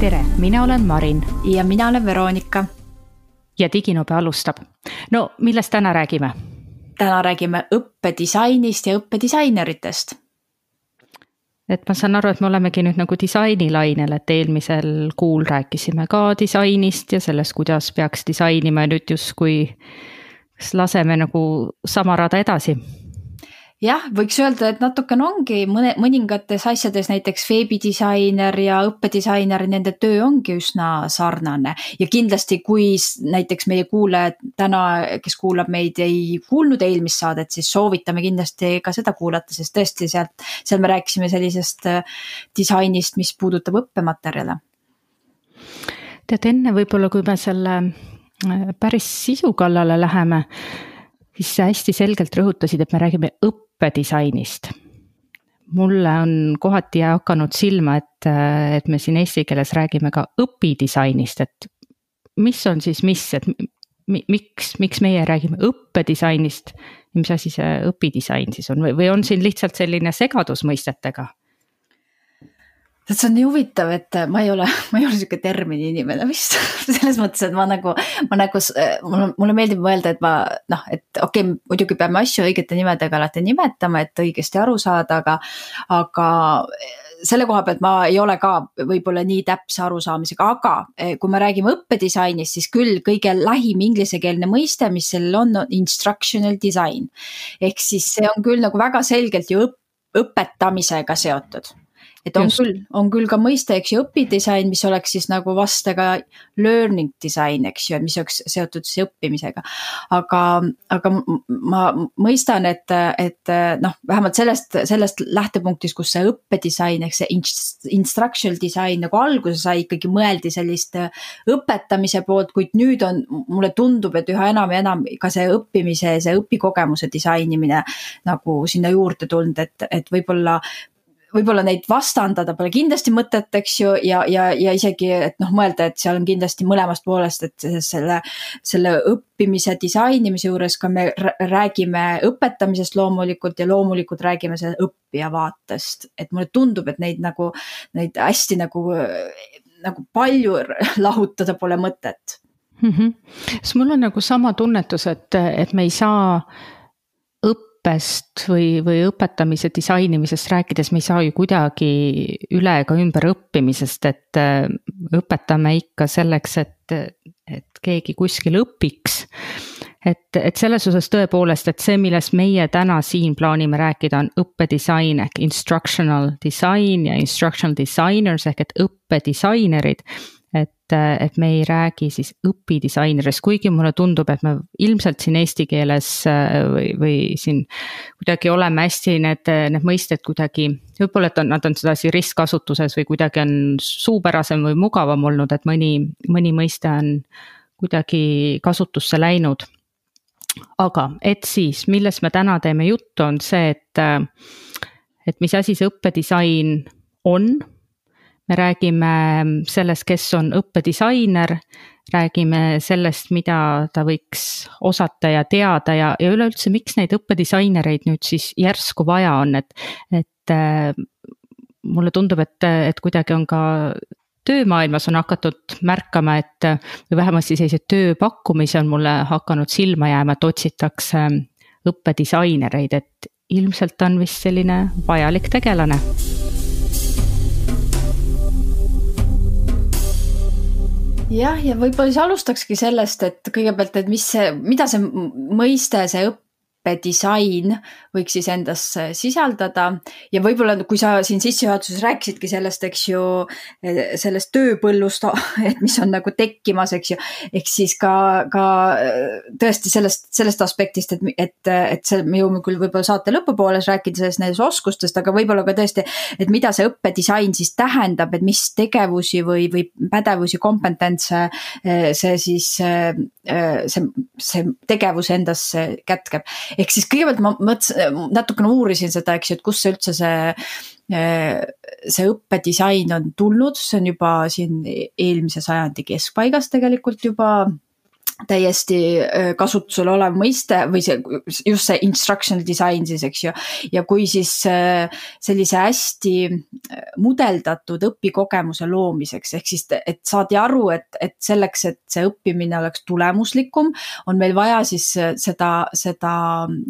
tere, mina olen Marin. ja mina olen Veronika. ja Diginobe alustab. no millest täna räägime? täna räägime õppedisainist ja õppedisaineritest. et ma saan aru, et me olemegi nüüd nagu disainilainel, et eelmisel kuul rääkisime ka disainist ja sellest, kuidas peaks disainima ja nüüd justkui laseme nagu sama rada edasi jah, võiks öelda, et natukene ongi mõne, mõningates asjades näiteks veebidisainer ja õppedisainer, nende töö ongi üsna sarnane. ja kindlasti, kui näiteks meie kuulajad täna, kes kuulab meid, ei kuulnud eelmist saadet, siis soovitame kindlasti ka seda kuulata, sest tõesti sealt, seal me rääkisime sellisest äh, disainist, mis puudutab õppematerjale. tead, enne võib-olla, kui me selle äh, päris sisu kallale läheme siis sa hästi selgelt rõhutasid, et me räägime õppedisainist. mulle on kohati hakanud silma, et, et me siin eesti keeles räägime ka õpidisainist, et mis on siis mis, et miks, miks meie räägime õppedisainist ja mis asi see õpidisain siis on või, või on siin lihtsalt selline segadus mõistetega? See on nii huvitav, et ma ei ole, ma ei ole sihuke termini inimene vist selles mõttes, et ma nagu, ma nagu, mulle, mulle meeldib mõelda, et ma noh, et okei okay,, muidugi peame asju õigete nimedega alati nimetama, et õigesti aru saada, aga, aga selle koha pealt ma ei ole ka võib-olla nii täpse arusaamisega, aga kui me räägime õppedisainist, siis küll kõige lähim inglisekeelne mõiste, mis sellel on, on instructional design. ehk siis see on küll nagu väga selgelt ju õpp, õpetamisega seotud et on Just. küll, on küll ka mõiste, eks ju, õpidisain, mis oleks siis nagu vastega learning design, eks ju, mis oleks seotud siis õppimisega. aga, aga ma mõistan, et, et noh, vähemalt sellest, sellest lähtepunktist, kus see õppedisain ehk see instructional design nagu alguse sai, ikkagi mõeldi sellist õpetamise poolt, kuid nüüd on, mulle tundub, et üha enam ja enam ka see õppimise, see õpikogemuse disainimine nagu sinna juurde tulnud, et, et võib-olla võib-olla neid vastandada pole kindlasti mõtet, eks ju, ja, ja, ja isegi, et noh, mõelda, et seal on kindlasti mõlemast poolest, et selle, selle õppimise disainimise juures ka me räägime õpetamisest loomulikult ja loomulikult räägime selle õppija vaatest. et mulle tundub, et neid nagu, neid hästi nagu, nagu palju lahutada pole mõtet mm. -hmm. siis mul on nagu sama tunnetus, et, et me ei saa õppest või, või õpetamise disainimisest rääkides me ei saa ju kuidagi üle ega ümber õppimisest, et äh, õpetame ikka selleks, et, et keegi kuskil õpiks. et, et selles osas tõepoolest, et see, millest meie täna siin plaanime rääkida, on õppedisain ehk instructional design ja instructional designers ehk et õppedisainerid et, et me ei räägi siis õpidisainerist, kuigi mulle tundub, et me ilmselt siin eesti keeles või, või siin kuidagi oleme hästi need, need mõisted kuidagi, võib-olla, et on, nad on sedasi ristkasutuses või kuidagi on suupärasem või mugavam olnud, et mõni, mõni mõiste on kuidagi kasutusse läinud. aga et siis, millest me täna teeme juttu, on see, et, et mis asi see õppedisain on me räägime sellest, kes on õppedisainer, räägime sellest, mida ta võiks osata ja teada ja, ja üleüldse, miks neid õppedisainereid nüüd siis järsku vaja on, et, et äh, mulle tundub, et, et kuidagi on ka töömaailmas on hakatud märkama, et või vähemasti selliseid tööpakkumisi on mulle hakanud silma jääma, et otsitakse õppedisainereid, et ilmselt on vist selline vajalik tegelane jah, ja võib-olla siis alustakski sellest, et kõigepealt, et mis see, mida see mõiste, see õpp disain võiks siis endas sisaldada. Ja võib-olla, kui sa siin sissejuhatuses rääkisidki sellest, eks ju, sellest tööpõllust, et mis on nagu tekkimas, eks ju, ehk siis ka, ka tõesti sellest, sellest aspektist, et, et, et see, me jõuame küll võib-olla saate lõpupooles rääkida sellest nendest oskustest, aga võib-olla ka tõesti, et mida see õppedisain siis tähendab, et mis tegevusi või, või pädevusi, kompetentse see siis, see, see tegevus endas kätkeb ehk siis kõigepealt ma mõtlesin, natukene uurisin seda, eks ju, et kust see üldse see, see õppedisain on tulnud, see on juba siin eelmise sajandi keskpaigas tegelikult juba täiesti kasutusel olev mõiste või see just see instructional design siis, eks ju. ja kui siis sellise hästi mudeldatud õpikogemuse loomiseks, ehk siis, et saadi aru, et, et selleks, et see õppimine oleks tulemuslikum, on meil vaja siis seda, seda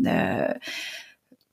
äh,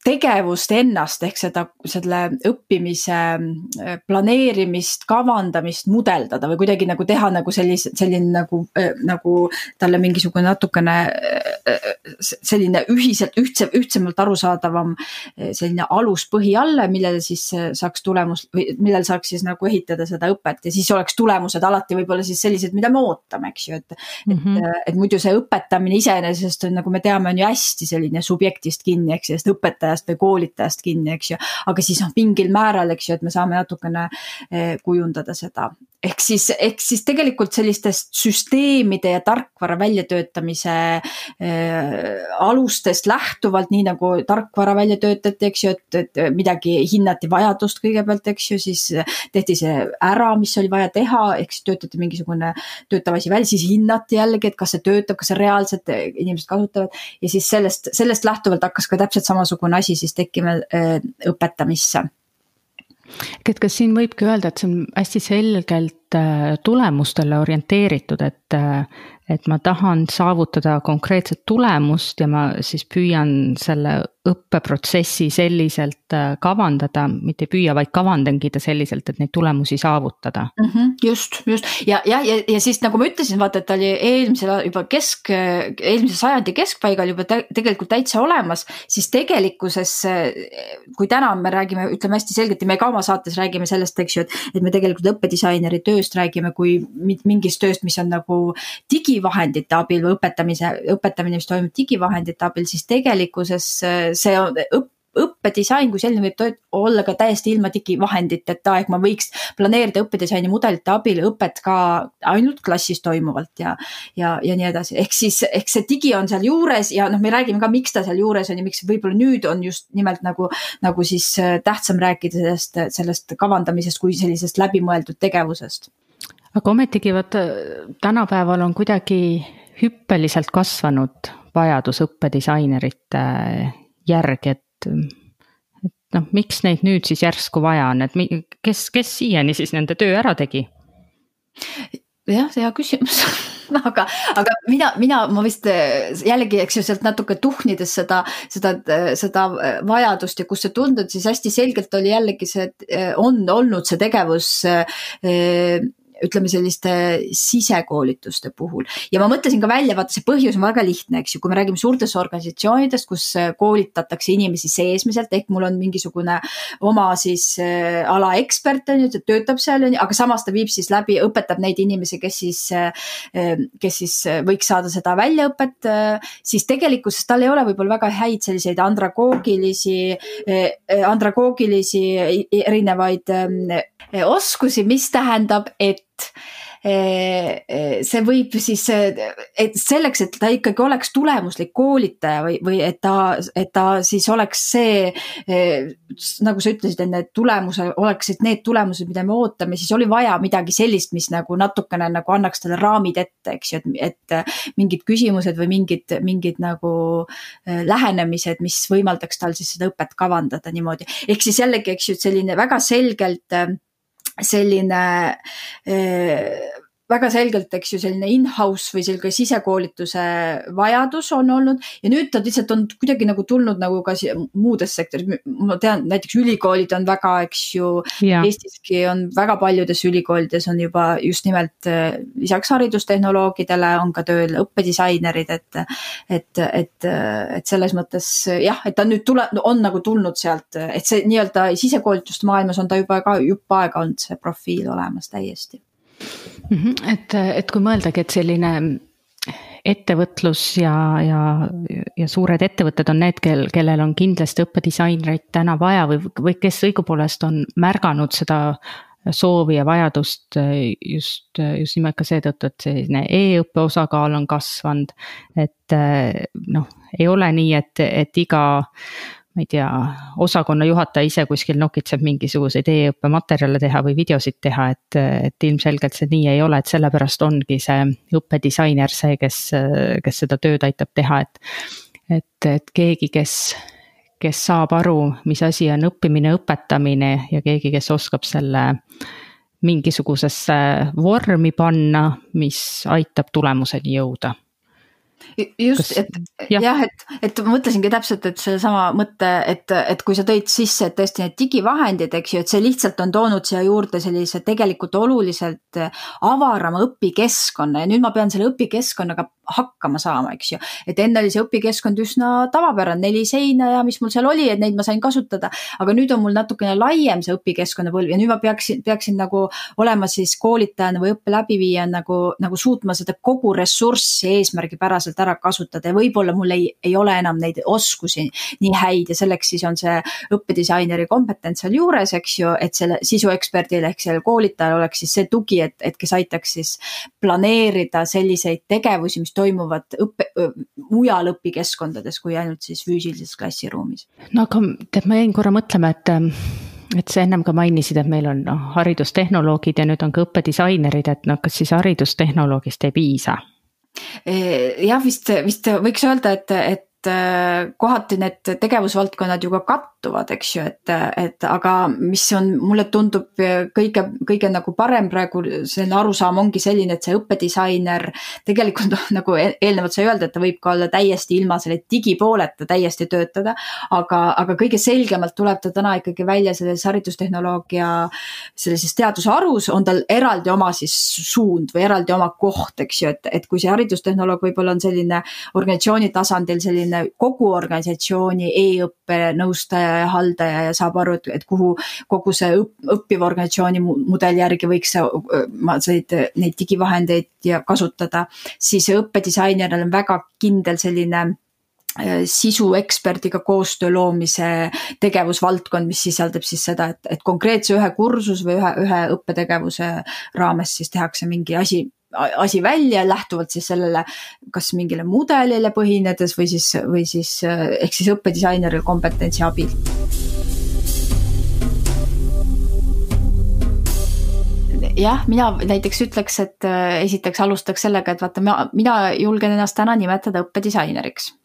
tegevust ennast ehk seda, selle õppimise äh, planeerimist, kavandamist mudeldada või kuidagi nagu teha nagu sellise, selline nagu, äh, nagu talle mingisugune natukene äh, selline ühiselt, ühtse, ühtsemalt arusaadavam selline aluspõhi alla, millele siis saaks tulemus või millel saaks siis nagu ehitada seda õpet ja siis oleks tulemused alati võib-olla siis sellised, mida me ootame, eks ju, et mm. -hmm. et, et muidu see õpetamine iseenesest on, nagu me teame, on ju hästi selline subjektist kinni, eks ju, sest õpetaja õpetajast või koolitajast kinni, eks ju. aga siis noh, mingil määral, eks ju, et me saame natukene eh, kujundada seda ehk siis, ehk siis tegelikult sellistest süsteemide ja tarkvara väljatöötamise äh, alustest lähtuvalt, nii nagu tarkvara välja töötati, eks ju, et, et midagi hinnati vajadust kõigepealt, eks ju, siis tehti see ära, mis oli vaja teha, ehk siis töötati mingisugune töötav asi välja, siis hinnati jällegi, et kas see töötab, kas see reaalselt inimesed kasutavad. ja siis sellest, sellest lähtuvalt hakkas ka täpselt samasugune asi siis tekkima õpetamisse. Et kas siin võibki öelda, et see on hästi selgelt tulemustele orienteeritud, et, äh, et ma tahan saavutada konkreetset tulemust ja ma siis püüan selle õppeprotsessi selliselt äh, kavandada, mitte ei püüa, vaid kavandangi ta selliselt, et neid tulemusi saavutada mm. -hmm, just, just ja, ja, ja, ja siis nagu ma ütlesin, vaata, et ta oli eelmisel juba kesk, eelmise sajandi keskpaigal juba te, tegelikult täitsa olemas, siis tegelikkuses kui täna me räägime, ütleme hästi selgelt ja me ka oma saates räägime sellest, eks ju, et, et me tegelikult õppedisaineri tööst räägime kui mingist tööst, mis on nagu digivahendite abil või õpetamise, õpetamine, mis toimub digivahendite abil, siis tegelikkuses see on õpp õppedisain kui selline võib olla ka täiesti ilma digivahenditeta, ehk ma võiks planeerida õppedisaini mudelite abil õpet ka ainult klassis toimuvalt ja, ja, ja nii edasi, ehk siis, ehk see digi on seal juures ja noh, me räägime ka, miks ta seal juures on ja miks võib-olla nüüd on just nimelt nagu, nagu siis äh, tähtsam rääkida sellest, sellest kavandamisest kui sellisest läbimõeldud tegevusest. aga ometigi vaata tänapäeval on kuidagi hüppeliselt kasvanud vajadus õppedisainerite järgi, et, et noh, miks neid nüüd siis järsku vaja on, et kes, kes siiani siis nende töö ära tegi? jah, hea küsimus aga, aga mina, mina, ma vist jällegi, eks ju, sealt natuke tuhnides seda, seda, seda vajadust ja kust see tundub, siis hästi selgelt oli jällegi see, on olnud see tegevus ütleme selliste sisekoolituste puhul. ja ma mõtlesin ka välja, vaata see põhjus on väga lihtne, eks ju, kui me räägime suurtest organisatsioonidest, kus äh, koolitatakse inimesi seesmiselt, ehk mul on mingisugune oma siis äh, ala ekspert on ju, ta töötab seal on ju, aga samas ta viib siis läbi, õpetab neid inimesi, kes siis äh,, äh kes siis äh, võiks saada seda väljaõpet äh,, siis tegelikkuses tal ei ole võib-olla väga häid selliseid andragoogilisi äh,, andragoogilisi erinevaid äh, oskusi, mis tähendab, et Eh, eh, see võib siis, et selleks, et ta ikkagi oleks tulemuslik koolitaja või, või et ta, et ta siis oleks see, nagu sa ütlesid, et need tulemused oleksid need tulemused, mida me ootame, siis oli vaja midagi sellist, mis nagu natukene nagu annaks talle raamid ette, eks ju, et, et mingid küsimused või mingid, mingid nagu lähenemised, mis võimaldaks tal siis seda õpet kavandada niimoodi. ehk siis jällegi, eks ju, et selline väga selgelt selline äh, väga selgelt, eks ju, selline in-house või selline sisekoolituse vajadus on olnud ja nüüd ta lihtsalt on kuidagi nagu tulnud nagu ka muudes sektoris. ma tean, näiteks ülikoolid on väga, eks ju, Eestiski on väga paljudes ülikoolides on juba just nimelt äh, lisaks haridustehnoloogidele on ka tööl õppedisainerid, et, et, et, et selles mõttes jah, et ta nüüd tule-, on nagu tulnud sealt, et see nii-öelda sisekoolituste maailmas on ta juba ka jupp aega olnud see profiil olemas täiesti. Et, et kui mõeldagi, et selline ettevõtlus ja, ja, ja suured ettevõtted on need, kel, kellel on kindlasti õppedisainereid täna vaja või, või kes õigupoolest on märganud seda soovi ja vajadust just, just nimelt ka seetõttu, et selline e-õppe osakaal on kasvanud. et noh, ei ole nii, et, et iga ma ei tea, osakonna juhataja ise kuskil nokitseb mingisuguseid e-õppematerjale teha või videosid teha, et, et ilmselgelt see nii ei ole, et sellepärast ongi see õppedisainer see, kes, kes seda tööd aitab teha, et. et, et keegi, kes, kes saab aru, mis asi on õppimine, õpetamine ja keegi, kes oskab selle mingisugusesse vormi panna, mis aitab tulemuseni jõuda just, et jah. ja,, et, et ma mõtlesingi täpselt, et sellesama mõtte, et, et kui sa tõid sisse, et tõesti need digivahendid, eks ju, et see lihtsalt on toonud siia juurde sellise tegelikult oluliselt avarama õpikeskkonna. Ja nüüd ma pean selle õpikeskkonnaga hakkama saama, eks ju. et enne oli see õpikeskkond üsna tavapärane, neli seina ja mis mul seal oli, et neid ma sain kasutada. aga nüüd on mul natukene laiem see õpikeskkonna põlv ja nüüd ma peaksin, peaksin nagu olema siis koolitajana või õppe läbiviijana nagu, nagu suutma seda kogu ressurssi eesmärgipäraselt ära kasutada ja võib-olla mul ei, ei ole enam neid oskusi nii häid ja selleks siis on see õppedisaineri kompetents seal juures, eks ju, et selle sisueksperdil ehk sellel koolitajal oleks siis see tugi, et, et kes aitaks siis planeerida selliseid tegevusi, mis toimuvad õppe, mujal õpikeskkondades kui ainult siis füüsilises klassiruumis. no aga tead, ma jäin korra mõtlema, et et sa ennem ka mainisid, et meil on noh, haridustehnoloogid ja nüüd on ka õppedisainerid, et noh, kas siis haridustehnoloogist ei piisa? jah, vist, vist võiks öelda, et, et kohati need tegevusvaldkonnad ju ka kattuvad, eks ju, et, et aga mis on, mulle tundub kõige, kõige nagu parem praegu selline arusaam ongi selline, et see õppedisainer tegelikult noh, nagu e-, eelnevalt sai öelda, et ta võib ka olla täiesti ilma selle digipooleta täiesti töötada. aga, aga kõige selgemalt tuleb ta täna ikkagi välja selles haridustehnoloogia sellises teadusharus, on tal eraldi oma siis suund või eraldi oma koht, eks ju, et, et kui see haridustehnoloog võib-olla on selline organisatsiooni tasandil selline selline kogu organisatsiooni e-õppe nõustaja ja haldaja ja saab aru, et, et kuhu kogu see õppiva organisatsiooni mudeli järgi võiks neid, neid digivahendeid ja kasutada, siis õppedisaineril on väga kindel selline sisueksperdiga koostöö loomise tegevusvaldkond, mis sisaldab siis seda, et, et konkreetse ühe kursus või ühe, ühe õppetegevuse raames siis tehakse mingi asi asi välja lähtuvalt siis sellele, kas mingile mudelile põhinedes või siis, või siis ehk siis õppedisaineri kompetentsi abil. jah, mina näiteks ütleks, et äh, esiteks alustaks sellega, et vaata, mina julgen ennast täna nimetada õppedisaineriks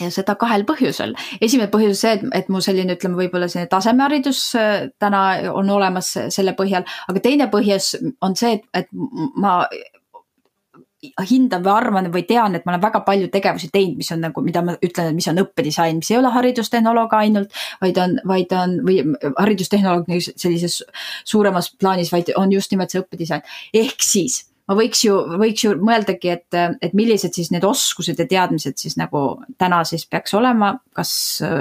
ja seda kahel põhjusel. esimene põhjus see, et, et mu selline, ütleme, võib-olla selline tasemeharidus äh, täna on olemas selle põhjal, aga teine põhjus on see, et, et ma hindan või arvan või tean, et ma olen väga palju tegevusi teinud, mis on nagu, mida ma ütlen, et mis on õppedisain, mis ei ole haridustehnoloog ainult, vaid on, vaid on või haridustehnoloog sellises suuremas plaanis, vaid on just nimelt see õppedisain. ehk siis ma võiks ju, võiks ju mõeldagi, et, et millised siis need oskused ja teadmised siis nagu täna siis peaks olema, kas,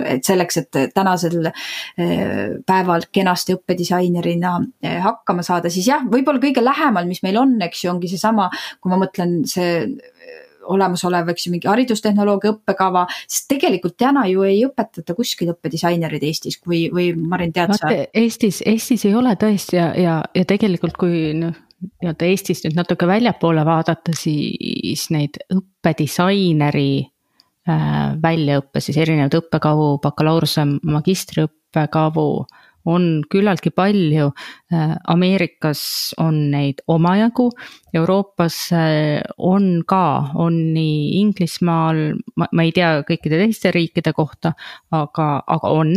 et selleks, et tänasel eh, päeval kenasti õppedisainerina eh, hakkama saada, siis jah, võib-olla kõige lähemal, mis meil on, eks ju, ongi seesama, kui ma mõtlen, see eh, olemasolev, eks ju, mingi haridustehnoloogia õppekava, sest tegelikult täna ju ei õpetata kuskil õppedisainerid Eestis, kui, või Marin, tead sa? Eestis, Eestis ei ole tõesti ja, ja, ja tegelikult kui noh nii-öelda Eestist nüüd natuke väljapoole vaadata, siis neid õppedisaineri äh, väljaõppe, siis erinevaid õppekavu, bakalaureuse, magistriõppekavu on küllaltki palju. Äh, Ameerikas on neid omajagu, Euroopas äh, on ka, on nii Inglismaal, ma, ei tea kõikide teiste riikide kohta, aga, aga on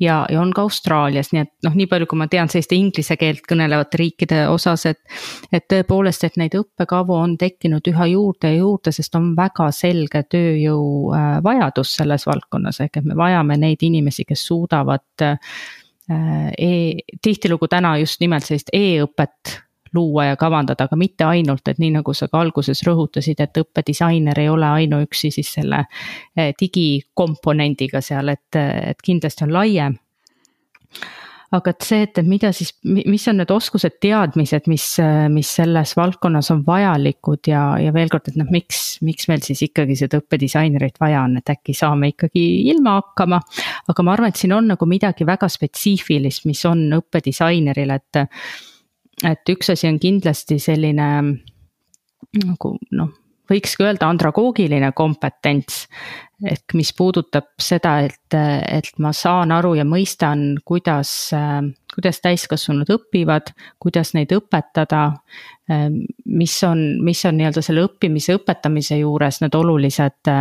ja, ja on ka Austraalias, nii et noh, nii palju, kui ma tean selliste inglise keelt kõnelevate riikide osas, et. et tõepoolest, et neid õppekavu on tekkinud üha juurde ja juurde, sest on väga selge tööjõu äh, selles valdkonnas, ehk et me vajame neid inimesi, kes suudavad äh, e. tihtilugu täna just nimelt sellist e-õpet luua ja kavandada, aga mitte ainult, et nii nagu sa ka alguses rõhutasid, et õppedisainer ei ole ainuüksi siis selle eh, digikomponendiga seal, et, et kindlasti on laiem aga et see, et, mida siis, mis on need oskused, teadmised, mis, mis selles valdkonnas on vajalikud ja, ja veel kord, et noh, miks, miks meil siis ikkagi seda õppedisainerit vaja on, et äkki saame ikkagi ilma hakkama. aga ma arvan, et siin on nagu midagi väga spetsiifilist, mis on õppedisaineril, et et üks asi on kindlasti selline nagu noh, võikski öelda andragoogiline kompetents. ehk mis puudutab seda, et, et ma saan aru ja mõistan, kuidas, kuidas täiskasvanud õpivad, kuidas neid õpetada. mis on, mis on nii-öelda selle õppimise, õpetamise juures need olulised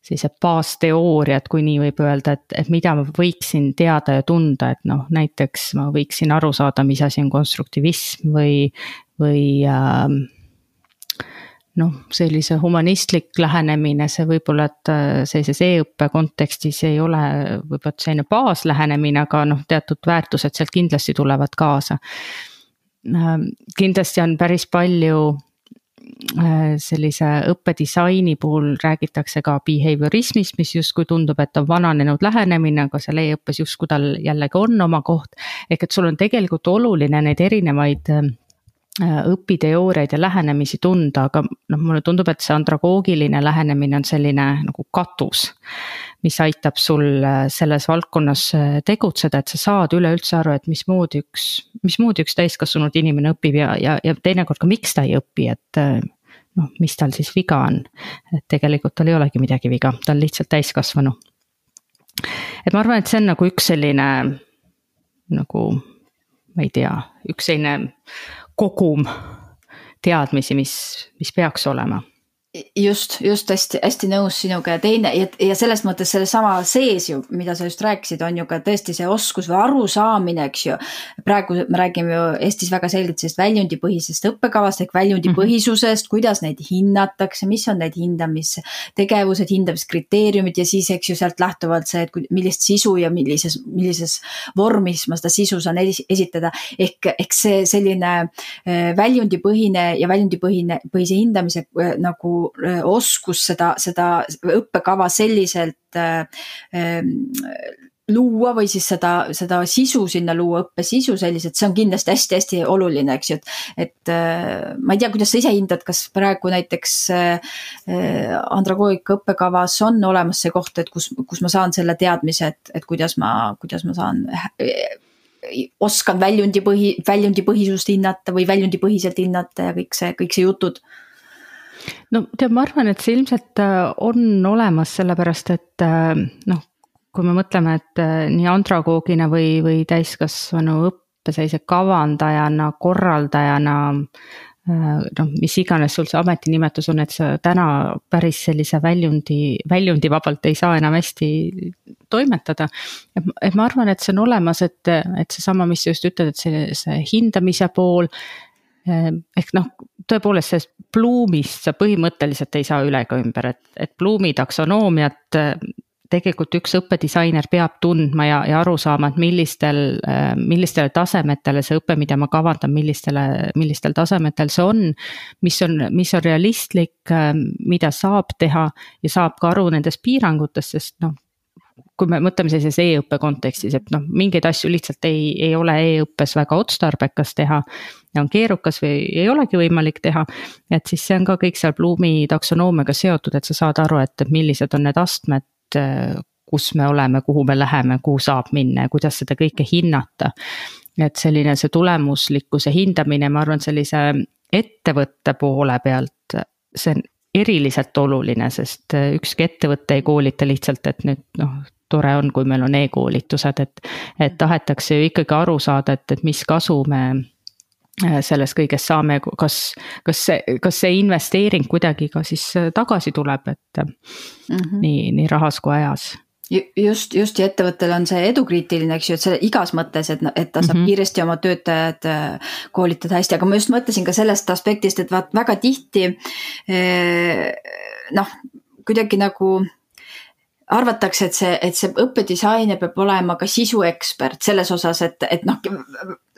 sellised baasteooriad, kui nii võib öelda, et, et mida ma võiksin teada ja tunda, et noh, näiteks ma võiksin aru saada, mis asi on konstruktivism või, või äh, noh, sellise humanistlik lähenemine, see võib-olla, et äh, sellises e-õppe kontekstis ei ole võib-olla selline baaslähenemine, aga noh, teatud väärtused sealt kindlasti tulevad kaasa. Ähm, kindlasti on päris palju sellise õppedisaini puhul räägitakse ka behaviorismist, mis justkui tundub, et on vananenud lähenemine, aga seal e-õppes justkui tal jällegi on oma koht. ehk et sul on tegelikult oluline neid erinevaid äh, Äh, õpiteooriaid ja lähenemisi tunda, aga noh, mulle tundub, et see andragoogiline lähenemine on selline nagu katus. Mis aitab sul äh, selles valdkonnas äh, tegutseda, et sa saad üleüldse aru, et mismoodi üks, mismoodi üks täiskasvanud inimene õpib ja, ja, ja teinekord ka, miks ta ei õpi, et noh, mis tal siis viga on. et tegelikult tal ei olegi midagi viga, ta on lihtsalt täiskasvanu. et ma arvan, et see on nagu üks selline nagu ma ei tea, üks selline kogum teadmisi, mis, mis peaks olema just, just hästi-hästi nõus sinuga ja teine ja, ja selles mõttes sellesama sees ju, mida sa just rääkisid, on ju ka tõesti see oskus või arusaamine, eks ju. praegu me räägime ju Eestis väga selgelt sellest väljundipõhisest õppekavast ehk väljundipõhisusest mm, -hmm. kuidas neid hinnatakse, mis on need hindamistegevused, hindamiskriteeriumid ja siis, eks ju, sealt lähtuvalt see, et millist sisu ja millises, millises vormis ma seda sisu saan esitada. ehk, ehk see selline äh, väljundipõhine ja väljundipõhine, põhise hindamise äh, nagu oskus seda, seda õppekava selliselt äh, ähm, luua või siis seda, seda sisu sinna luua, õppesisu selliselt, see on kindlasti hästi-hästi oluline, eks ju, et. et äh, ma ei tea, kuidas sa ise hindad, kas praegu näiteks andragoogika õppekavas on olemas see koht, et kus, kus ma saan selle teadmise, et, et kuidas ma, kuidas ma saan oskan väljundipõhi, väljundipõhisust hinnata või väljundipõhiselt hinnata ja kõik see, kõik see jutud no tead, ma arvan, et see ilmselt äh, on olemas, sellepärast et äh, noh, kui me mõtleme, et äh, nii andragoogina või, või täiskasvanu õppe sellise kavandajana, korraldajana noh, mis iganes sul see ametinimetus on, et sa täna päris sellise väljundi, väljundivabalt ei saa enam hästi toimetada. et, et ma arvan, et see on olemas, et, et seesama, mis sa just ütled, et see, see hindamise pool ehk noh, tõepoolest sellest Bloomist sa põhimõtteliselt ei saa üle ega ümber, et, et Bloomi taksonoomiat ehm, tegelikult üks õppedisainer peab tundma ja, ja aru saama, et millistel, ehm, millistele tasemetele see õpe, mida ma kavandan, millistele, millistel tasemetel see on. mis on, mis on realistlik, mida saab teha ja saab ka aru nendest piirangutest, sest noh kui me mõtleme sellises e-õppe kontekstis, et noh, mingeid asju lihtsalt ei, ei ole e-õppes väga otstarbekas teha. Ja on keerukas või ei olegi võimalik teha. et siis see on ka kõik seal Bloomi taksonoomiaga seotud, et sa saad aru, et millised on need astmed kus me oleme, kuhu me läheme, kuhu saab minna ja kuidas seda kõike hinnata. et selline see tulemuslikkuse hindamine, ma arvan, sellise ettevõtte poole pealt, see on eriliselt oluline, sest ükski ettevõte ei koolita lihtsalt, et nüüd noh, tore on, kui meil on e-koolitused, et, et tahetakse ju ikkagi aru saada, et, et mis kasu me äh, sellest kõigest saame, kas, kas see, kas see investeering kuidagi ka siis äh, tagasi tuleb, et mm -hmm. nii, nii rahas kui ajas just, just ja ettevõttel on see edukriitiline, eks ju, et see igas mõttes, et, et ta saab mm -hmm. kiiresti oma töötajad koolitada hästi, aga ma just mõtlesin ka sellest aspektist, et vaat väga tihti noh, kuidagi nagu arvatakse, et see, et see õppedisainer peab olema ka sisuekspert selles osas, et, et noh,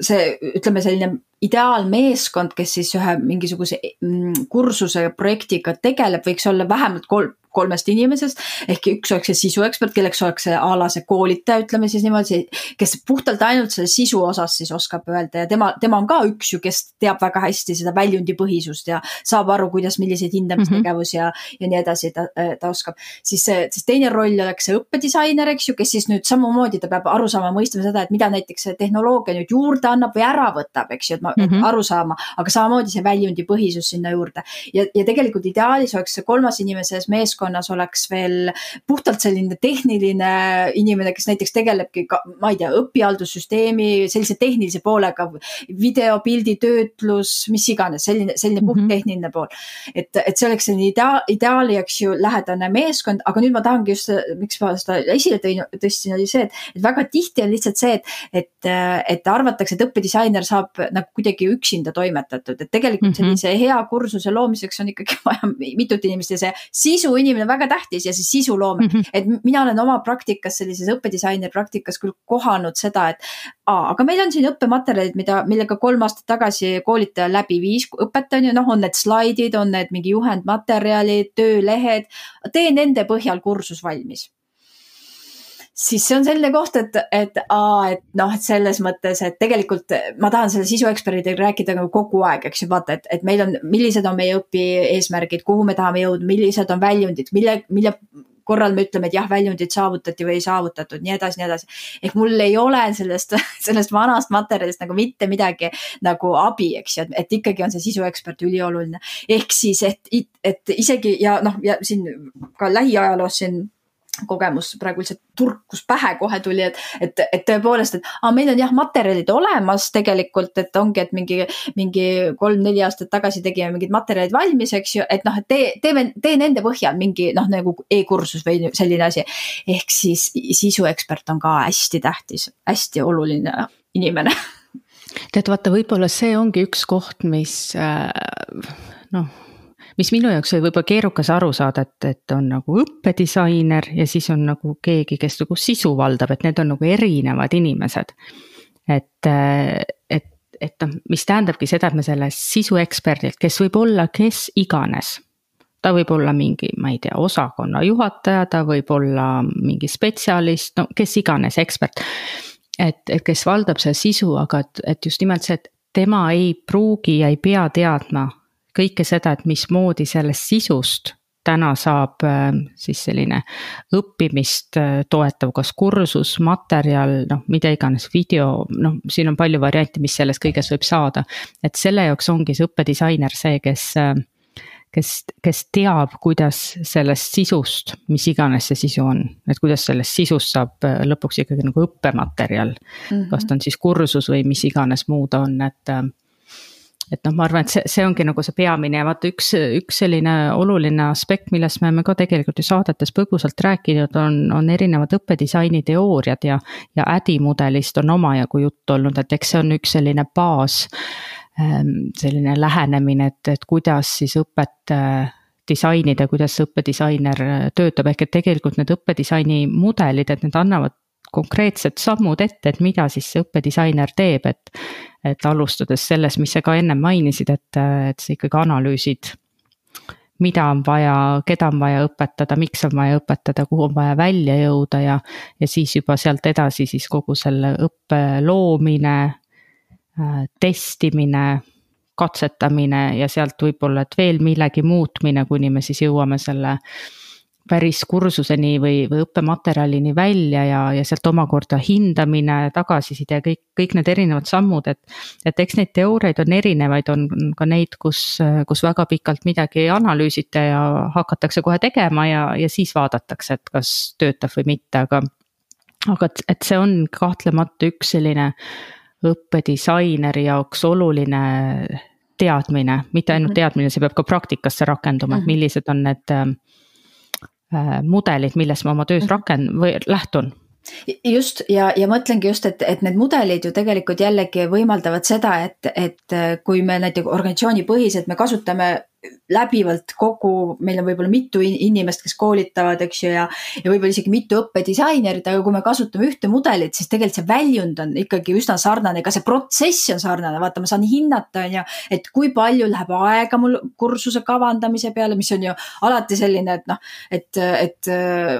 see ütleme, selline ideaalmeeskond, kes siis ühe mingisuguse mm, kursuse projektiga tegeleb, võiks olla vähemalt kolm, kolmest inimesest. ehk üks oleks see sisuekspert, kelleks oleks see a la see koolitaja, ütleme siis niimoodi, kes puhtalt ainult selle sisu osas siis oskab öelda ja tema, tema on ka üks ju, kes teab väga hästi seda väljundipõhisust ja saab aru, kuidas, milliseid hindamistegevusi mm -hmm. ja, ja nii edasi ta, ta oskab. siis, siis teine roll oleks see õppedisainer, eks ju, kes siis nüüd samamoodi ta peab aru saama, mõistma seda, et mida näiteks see tehnoloogia nüüd juurde annab või ära võtab, eks ju, et ma mm, -hmm. aru saama, aga samamoodi see väljundipõhisus sinna juurde. ja, ja tegelikult ideaalis oleks see kolmas inimene selles meeskonnas oleks veel puhtalt selline tehniline inimene, kes näiteks tegelebki ma ei tea, õpihaldussüsteemi sellise tehnilise poolega, video, pildi töötlus, mis iganes, selline, selline mm -hmm. puhttehniline pool. et, et see oleks selline idea, ideaali, eks ju, lähedane meeskond, aga nüüd ma tahangi just, miks ma seda esile tõin, tõstsin, oli see, et, et väga tihti on lihtsalt see, et, et, et arvatakse, et õppedisainer saab nagu kuidagi üksinda toimetatud, et tegelikult mhm. sellise hea kursuse loomiseks on ikkagi vaja mitut inimest ja see sisu inimene on väga tähtis ja see sisu loomine mm, -hmm. et mina olen oma praktikas, sellises õppedisaineri praktikas küll kohanud seda, et aa, aga meil on siin õppematerjalid, mida, millega kolm aastat tagasi koolitaja läbi viis õpet on ju, noh, on need slaidid, on need mingi juhendmaterjalid, töölehed, tee nende põhjal kursus valmis siis see on selline koht, et, et aa, et noh, et selles mõttes, et tegelikult ma tahan selle sisueksperdidega rääkida nagu kogu aeg, eks ju, vaata, et, et meil on, millised on meie õpi eesmärgid, kuhu me tahame jõuda, millised on väljundid, mille, mille korral me ütleme, et jah, väljundid saavutati või ei saavutatud, nii edasi, nii edasi. ehk mul ei ole sellest, sellest vanast materjalist nagu mitte midagi nagu abi, eks ju, et ikkagi on see sisuekspert ülioluline. ehk siis, et, et isegi ja noh, ja siin ka lähiajaloos siin kogemus praegu lihtsalt turkus pähe kohe tuli, et, et, et tõepoolest, et aa, meil on jah, materjalid olemas tegelikult, et ongi, et mingi, mingi kolm-neli aastat tagasi tegime mingid materjalid valmis, eks ju, et noh, et tee, teeme, tee nende põhjal mingi noh, nagu e-kursus või selline asi. ehk siis sisuekspert on ka hästi tähtis, hästi oluline inimene tead, vaata, võib-olla see ongi üks koht, mis äh, noh mis minu jaoks oli võib-olla keerukas aru saada, et, et on nagu õppedisainer ja siis on nagu keegi, kes nagu sisu valdab, et need on nagu erinevad inimesed. et, et, et noh, mis tähendabki seda, et me selle sisueksperdilt, kes võib olla kes iganes ta võib olla mingi, ma ei tea, osakonna juhataja, ta võib olla mingi spetsialist, no kes iganes, ekspert. et, et kes valdab seda sisu, aga et, et just nimelt see, et tema ei pruugi ja ei pea teadma kõike seda, et mismoodi sellest sisust täna saab äh, siis selline õppimist äh, toetav, kas kursus, materjal, noh, mida iganes, video, noh, siin on palju variante, mis sellest kõigest võib saada. et selle jaoks ongi see õppedisainer see, kes, äh, kes, kes teab, kuidas sellest sisust, mis iganes see sisu on, et kuidas sellest sisust saab lõpuks ikkagi nagu õppematerjal mm. -hmm. kas ta on siis kursus või mis iganes muu ta on, et et noh, ma arvan, et see, see ongi nagu see peamine ja vaata üks, üks selline oluline aspekt, millest me oleme ka tegelikult ju saadetes põgusalt rääkinud, on, on erinevad õppedisaini teooriad ja. ja Ädi mudelist on omajagu juttu olnud, et eks see on üks selline baas. Ähm, selline lähenemine, et, et kuidas siis õpet äh, disainida, kuidas õppedisainer töötab, ehk et tegelikult need õppedisaini mudelid, et need annavad konkreetsed sammud ette, et mida siis see õppedisainer teeb, et. et alustades sellest, mis sa ka ennem mainisid, et, et sa ikkagi analüüsid. mida on vaja, keda on vaja õpetada, miks on vaja õpetada, kuhu on vaja välja jõuda ja. ja siis juba sealt edasi siis kogu selle õppe loomine, äh, testimine katsetamine ja sealt võib-olla, et veel millegi muutmine, kuni me siis jõuame selle päris kursuseni või, või õppematerjalini välja ja, ja sealt omakorda hindamine, tagasiside, kõik, kõik need erinevad sammud, et. et eks neid teooriaid on erinevaid, on ka neid, kus, kus väga pikalt midagi ei analüüsita ja hakatakse kohe tegema ja, ja siis vaadatakse, et kas töötab või mitte, aga. aga et, et see on kahtlemata üks selline õppedisaineri jaoks oluline teadmine, mitte ainult mhm. teadmine, see peab ka praktikasse rakenduma, et mhm. millised on need mudelid, millest ma oma töös mhm. raken- või lähtun just ja, ja mõtlengi just, et, et need mudelid ju tegelikult jällegi võimaldavad seda, et, et kui me näiteks organisatsioonipõhiselt me kasutame läbivalt kogu, meil on võib-olla mitu inimest, kes koolitavad, eks ju, ja. ja võib-olla isegi mitu õppedisainerit, aga kui me kasutame ühte mudelit, siis tegelikult see väljund on ikkagi üsna sarnane, ka see protsess on sarnane, vaata, ma saan hinnata, on ju. et kui palju läheb aega mul kursuse kavandamise peale, mis on ju alati selline, et noh, et, et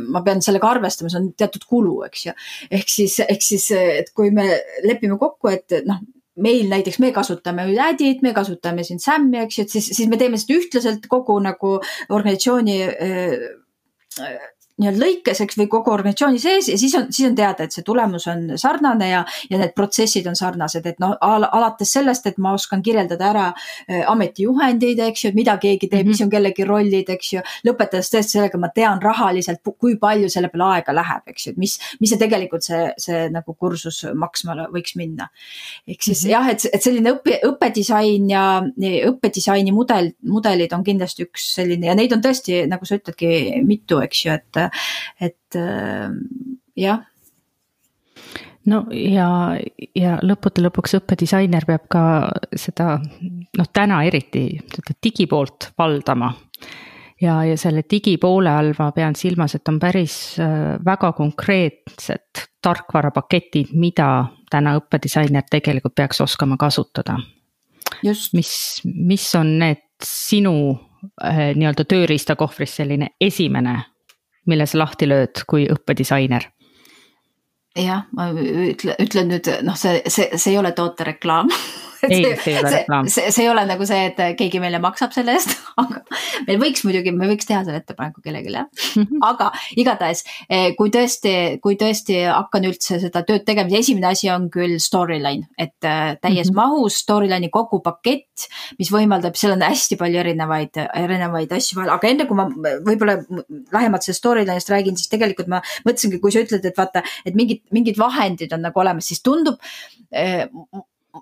ma pean sellega arvestama, see on teatud kulu, eks ju. ehk siis, ehk siis, et kui me lepime kokku, et noh meil näiteks, me kasutame Adit, me kasutame siin SAM-i, eks ju, et siis, siis me teeme seda ühtlaselt kogu nagu organisatsiooni äh, nii-öelda lõikes, eks, või kogu organisatsiooni sees ja siis on, siis on teada, et see tulemus on sarnane ja, ja need protsessid on sarnased, et noh al, alates sellest, et ma oskan kirjeldada ära äh, ametijuhendeid, eks ju, et mida keegi teeb mm, -hmm. mis on kellegi rollid, eks ju. lõpetades tõesti sellega, ma tean rahaliselt, kui palju selle peale aega läheb, eks ju, et mis, mis see tegelikult see, see nagu kursus maksma võiks minna. ehk siis mm -hmm. jah, et, et selline õpi, õppedisain ja õppedisaini mudel, mudelid on kindlasti üks selline ja neid on tõesti, nagu sa ütledki, mitu, eks ju, et et äh, jah no ja, ja lõppude lõpuks õppedisainer peab ka seda noh, täna eriti seda digipoolt valdama. ja, ja selle digipoole all ma pean silmas, et on päris äh, väga konkreetsed tarkvarapaketid, mida täna õppedisainer tegelikult peaks oskama kasutada. mis, mis on need sinu äh, nii-öelda tööriistakohvris selline esimene mille sa lahti lööd kui õppedisainer? jah, ma ütle, ütlen nüüd noh, see, see, see ei ole tootereklaam ei, see ei ole reklaam. see, see ei ole nagu see, et keegi meile maksab selle eest, aga meil võiks muidugi, me võiks teha selle ettepaneku kellelegi jah aga igatahes, eh, kui tõesti, kui tõesti hakkan üldse seda tööd tegema, siis esimene asi on küll storyline, et eh, täies mm -hmm. mahus storyline'i kogu pakett, mis võimaldab, seal on hästi palju erinevaid, erinevaid asju vahel, aga enne kui ma võib-olla lähemalt sellest storyline'ist räägin, siis tegelikult ma mõtlesingi, kui sa ütled, et vaata, et mingid, mingid vahendid on nagu olemas, siis tundub eh,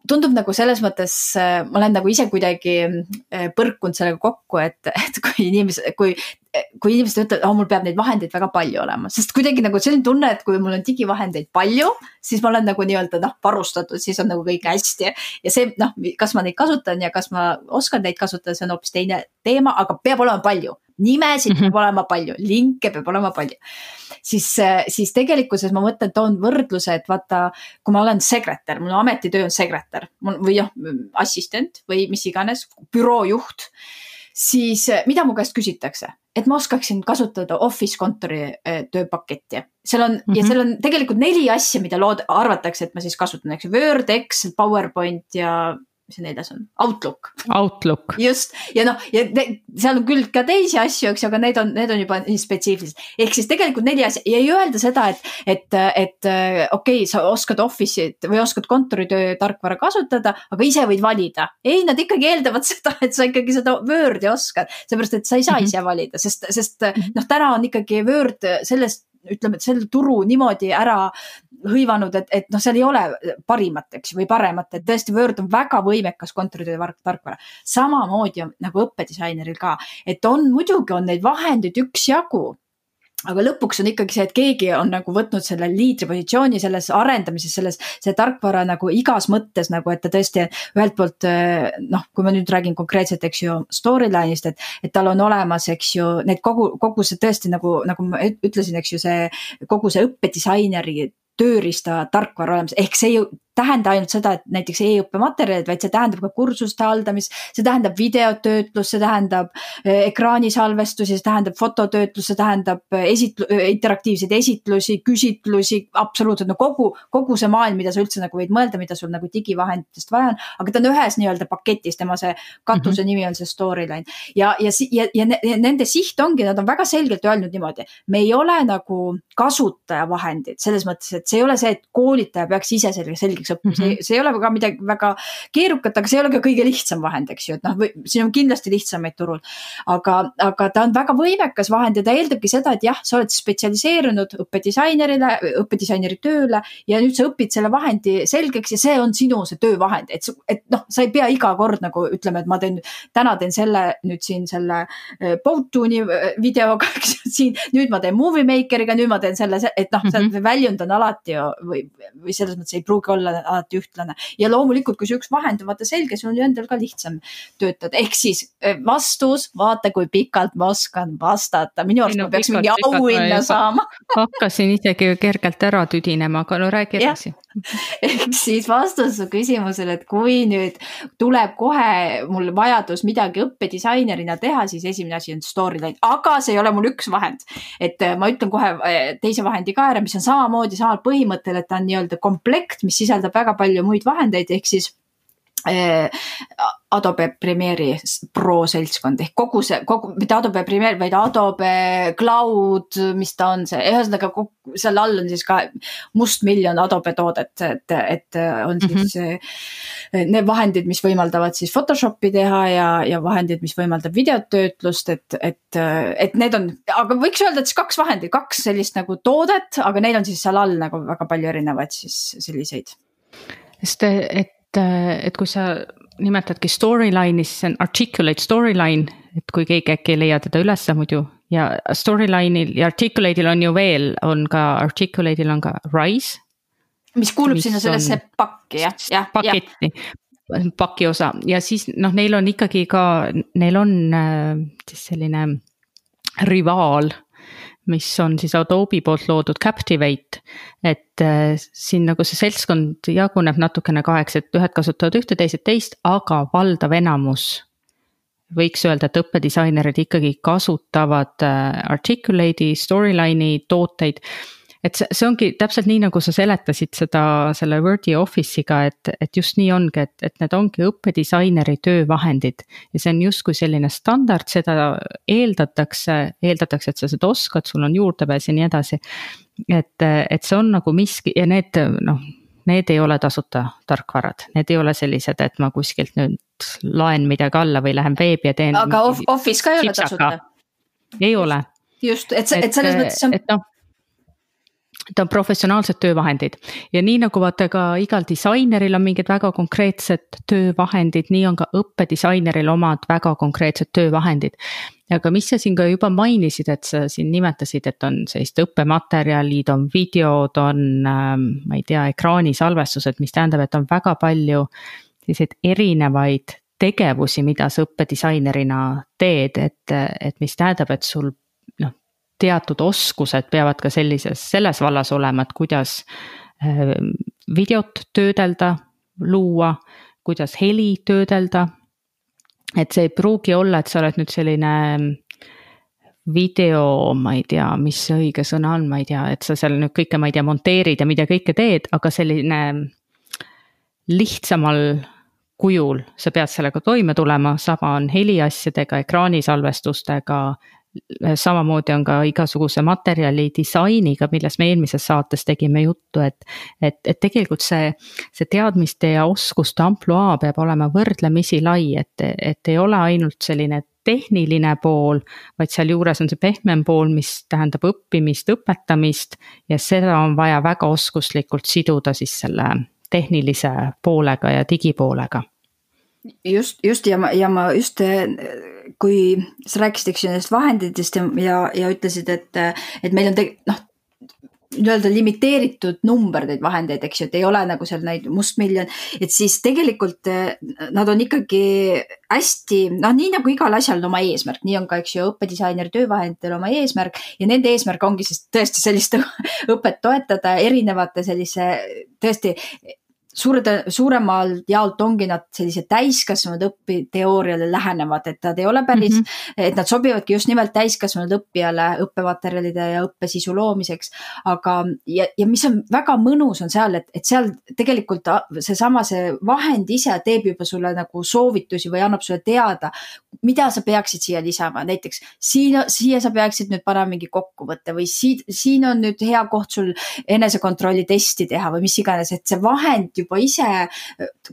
tundub nagu selles mõttes, äh, ma olen nagu ise kuidagi äh, põrkunud sellega kokku, et, et kui inimesed, kui, kui inimesed ütlevad, oh mul peab neid vahendeid väga palju olema, sest kuidagi nagu selline tunne, et kui mul on digivahendeid palju, siis ma olen nagu nii-öelda noh, varustatud, siis on nagu kõik hästi. ja see noh, kas ma neid kasutan ja kas ma oskan neid kasutada, see on hoopis teine teema, aga peab olema palju nimesid mm -hmm. peab olema palju, linke peab olema palju. siis, siis tegelikkuses ma mõtlen, toon võrdluse, et vaata, kui ma olen sekretär, mul ametitöö on sekretär või noh, assistent või mis iganes, büroojuht siis äh, mida mu käest küsitakse, et ma oskaksin kasutada Office kontori äh, tööpaketti. seal on mm -hmm. ja seal on tegelikult neli asja, mida lood-, arvatakse, et ma siis kasutan, eks ju, Word, Excel, PowerPoint ja mis see neljas on, Outlook. Outlook. just ja noh, ja te, seal on küll ka teisi asju, eks ju, aga need on, need on juba nii spetsiifilised. ehk siis tegelikult neli asja ja ei öelda seda, et, et, et okei okay,, sa oskad Office'it või oskad kontoritöö tarkvara kasutada, aga ise võid valida. ei, nad ikkagi eeldavad seda, et sa ikkagi seda Wordi oskad, seepärast et sa ei saa -hmm. ise valida, sest, sest mhm. noh, täna on ikkagi Word sellest ütleme, et selle turu niimoodi ära hõivanud, et, et noh, seal ei ole parimat, eks ju, või paremat, et tõesti Word on väga võimekas kontoritöö tarkvara. samamoodi on nagu õppedisaineril ka, et on, muidugi on neid vahendeid üksjagu aga lõpuks on ikkagi see, et keegi on nagu võtnud selle liidripositsiooni selles arendamises, selles, see tarkvara nagu igas mõttes nagu, et ta tõesti ühelt poolt noh, kui ma nüüd räägin konkreetselt, eks ju, storyline'ist, et, et tal on olemas, eks ju, need kogu, kogu see tõesti nagu, nagu ma ütlesin, eks ju, see kogu see õppedisaineri tööriista tarkvara olemas, ehk see ju tähenda ainult seda, et näiteks e-õppematerjalid, vaid see tähendab ka kursuste haldamist, see tähendab videotöötlust, see tähendab äh, ekraanisalvestusi, see tähendab fototöötlust, see tähendab äh, esitlu-, äh, interaktiivseid esitlusi, küsitlusi, absoluutselt no kogu, kogu see maailm, mida sa üldse nagu võid mõelda, mida sul nagu digivahenditest vaja on, aga ta on ühes nii-öelda paketis, tema see katuse mm -hmm. nimi on see storyline. ja, ja, ja, ja, ja nende siht ongi, nad on väga selgelt öelnud niimoodi, me ei ole nagu kasutajavahendid selles mõttes, et see ei ole see, et koolitaja peaks ise selgeks õppima mm, -hmm. see, see ei ole ka midagi väga keerukat, aga see ei ole ka kõige lihtsam vahend, eks ju, et noh, siin on kindlasti lihtsamaid turul. aga, aga ta on väga võimekas vahend ja ta eeldabki seda, et jah, sa oled spetsialiseerunud õppedisainerile, õppedisaineri tööle ja nüüd sa õpid selle vahendi selgeks ja see on sinu see töövahend, et, et noh, sa ei pea iga kord nagu ütlema, et ma teen, täna teen selle nüüd siin selle äh, Powtooni äh, videoga, eks ju, siin nüüd ma teen Movie Makeriga, nüüd ma teen selle, et noh mm -hmm., see väljund on alati ju või, või selles mõttes ei pruugi olla alati ühtlane. ja loomulikult, kui see üks vahend on vaata selge, sul on ju endal ka lihtsam töötada, ehk siis eh, vastus, vaata kui pikalt ma oskan vastata, minu arust no, ma peaks mingi auhinna saama. Hakkasin isegi kergelt ära tüdinema, aga no räägi edasi. ehk siis vastus su küsimusele, et kui nüüd tuleb kohe mul vajadus midagi õppedisainerina teha, siis esimene asi on storyline, aga see ei ole mul üks vahend. et eh, ma ütlen kohe eh, teise vahendi ka ära, mis on samamoodi samal põhimõttel, et ta on nii-öelda komplekt, mis sisaldab väga palju muid vahendeid, ehk siis Adobe Premiere'i Pro seltskond ehk kogu see, kogu, mitte Adobe Premiere, vaid Adobe Cloud, mis ta on, see, ühesõnaga seal all on siis ka mustmiljon Adobe toodet, et, et on siis mm -hmm. need vahendid, mis võimaldavad siis Photoshopi teha ja, ja vahendid, mis võimaldab videotöötlust, et, et, et need on, aga võiks öelda, et siis kaks vahendit, kaks sellist nagu toodet, aga neil on siis seal all nagu väga palju erinevaid siis selliseid. sest et et, et kui sa nimetadki storyline'i, siis see on articulate storyline, et kui keegi äkki ei leia teda ülesse muidu ja storyline'il ja articulate'il on ju veel, on ka articulate'il on ka rise. mis kuulub mis sinna sellesse pakki jah, jah. paketti, paki osa ja siis noh, neil on ikkagi ka, neil on äh, siis selline rivaal mis on siis Adobe poolt loodud Captivate. et äh, siin nagu see seltskond jaguneb natukene kaheks, et ühed kasutavad ühte, teised teist, aga valdav enamus. võiks öelda, et õppedisainerid ikkagi kasutavad äh, Articulate'i, Storyline'i tooteid et see, see ongi täpselt nii, nagu sa seletasid seda selle Wordi Office'iga, et, et just nii ongi, et, et need ongi õppedisaineri töövahendid. ja see on justkui selline standard, seda eeldatakse, eeldatakse, et sa seda oskad, sul on juurdepääs ja nii edasi. et, et see on nagu miski ja need noh, need ei ole tasuta tarkvarad, need ei ole sellised, et ma kuskilt nüüd laen midagi alla või lähen veebi ja teen. aga Office ka ei ole tasuta? ei ole. just, et, et selles mõttes on. et noh ta on professionaalsed töövahendid ja nii nagu vaata ka igal disaineril on mingid väga konkreetsed töövahendid, nii on ka õppedisaineril omad väga konkreetsed töövahendid. aga mis sa siin ka juba mainisid, et sa siin nimetasid, et on sellised õppematerjalid, on videod, on ähm, ma ei tea, ekraanisalvestused, mis tähendab, et on väga palju selliseid erinevaid tegevusi, mida sa õppedisainerina teed, et, et mis tähendab, et sul teatud oskused peavad ka sellises, selles vallas olema, et kuidas äh, videot töödelda, luua, kuidas heli töödelda. et see ei pruugi olla, et sa oled nüüd selline video, ma ei tea, mis see õige sõna on, ma ei tea, et sa seal nüüd kõike, ma ei tea, monteerid ja mida kõike teed, aga selline lihtsamal kujul sa pead sellega toime tulema, sama on heliasjadega, ekraanisalvestustega, samamoodi on ka igasuguse materjali disainiga, millest me eelmises saates tegime juttu, et. et, et tegelikult see, see teadmiste ja oskuste ampluaa peab olema võrdlemisi lai, et, et ei ole ainult selline tehniline pool, vaid sealjuures on see pehmem pool, mis tähendab õppimist, õpetamist. ja seda on vaja väga oskuslikult siduda siis selle tehnilise poolega ja digipoolega just, just ja ma, ja ma just, kui sa rääkisid, eks ju, nendest vahenditest ja, ja, ja ütlesid, et, et meil on te-, noh, nii-öelda limiteeritud number neid vahendeid, eks ju, et ei ole nagu seal neid mustmiljon, et siis tegelikult nad on ikkagi hästi, noh, nii nagu igal asjal on oma eesmärk, nii on ka, eks ju, õppedisaineri töövahenditel oma eesmärk ja nende eesmärk ongi siis tõesti sellist õpet toetada erinevate sellise tõesti suure, suuremal jaolt ongi nad sellised täiskasvanud õpiteooriale lähenevad, et nad ei ole päris mm, -hmm. et nad sobivadki just nimelt täiskasvanud õppijale õppematerjalide ja õppesisu loomiseks. aga, ja, ja mis on väga mõnus, on seal, et, et seal tegelikult seesama, see vahend ise teeb juba sulle nagu soovitusi või annab sulle teada, mida sa peaksid siia lisama, näiteks siin, siia sa peaksid nüüd panema mingi kokkuvõtte või siit, siin on nüüd hea koht sul enesekontrolli testi teha või mis iganes, et see vahend juba ise,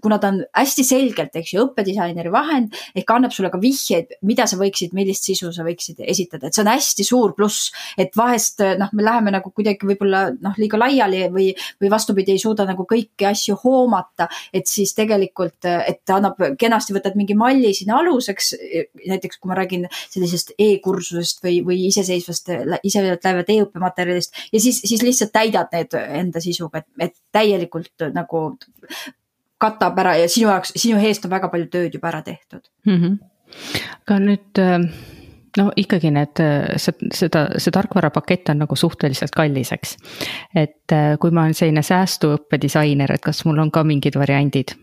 kuna ta on hästi selgelt, eks ju, õppedisaineri vahend ehk annab sulle ka vihjeid, mida sa võiksid, millist sisu sa võiksid esitada, et see on hästi suur pluss. et vahest noh, me läheme nagu kuidagi võib-olla noh, liiga laiali või, või vastupidi, ei suuda nagu kõiki asju hoomata, et siis tegelikult, et ta annab, kenasti võtad mingi malli sinna aluseks. näiteks kui ma räägin sellisest e-kursusest või, või iseseisvast, iseseisvalt läivad e-õppematerjalist ja siis, siis lihtsalt täidad need enda sisuga, et, et täielikult nagu katab ära ja sinu jaoks, sinu eest on väga palju tööd juba ära tehtud mm. -hmm. aga nüüd äh, no ikkagi need, äh, seda, see tarkvarapakett on nagu suhteliselt kallis, eks. et äh, kui ma olen selline säästuõppedisainer, et kas mul on ka mingid variandid?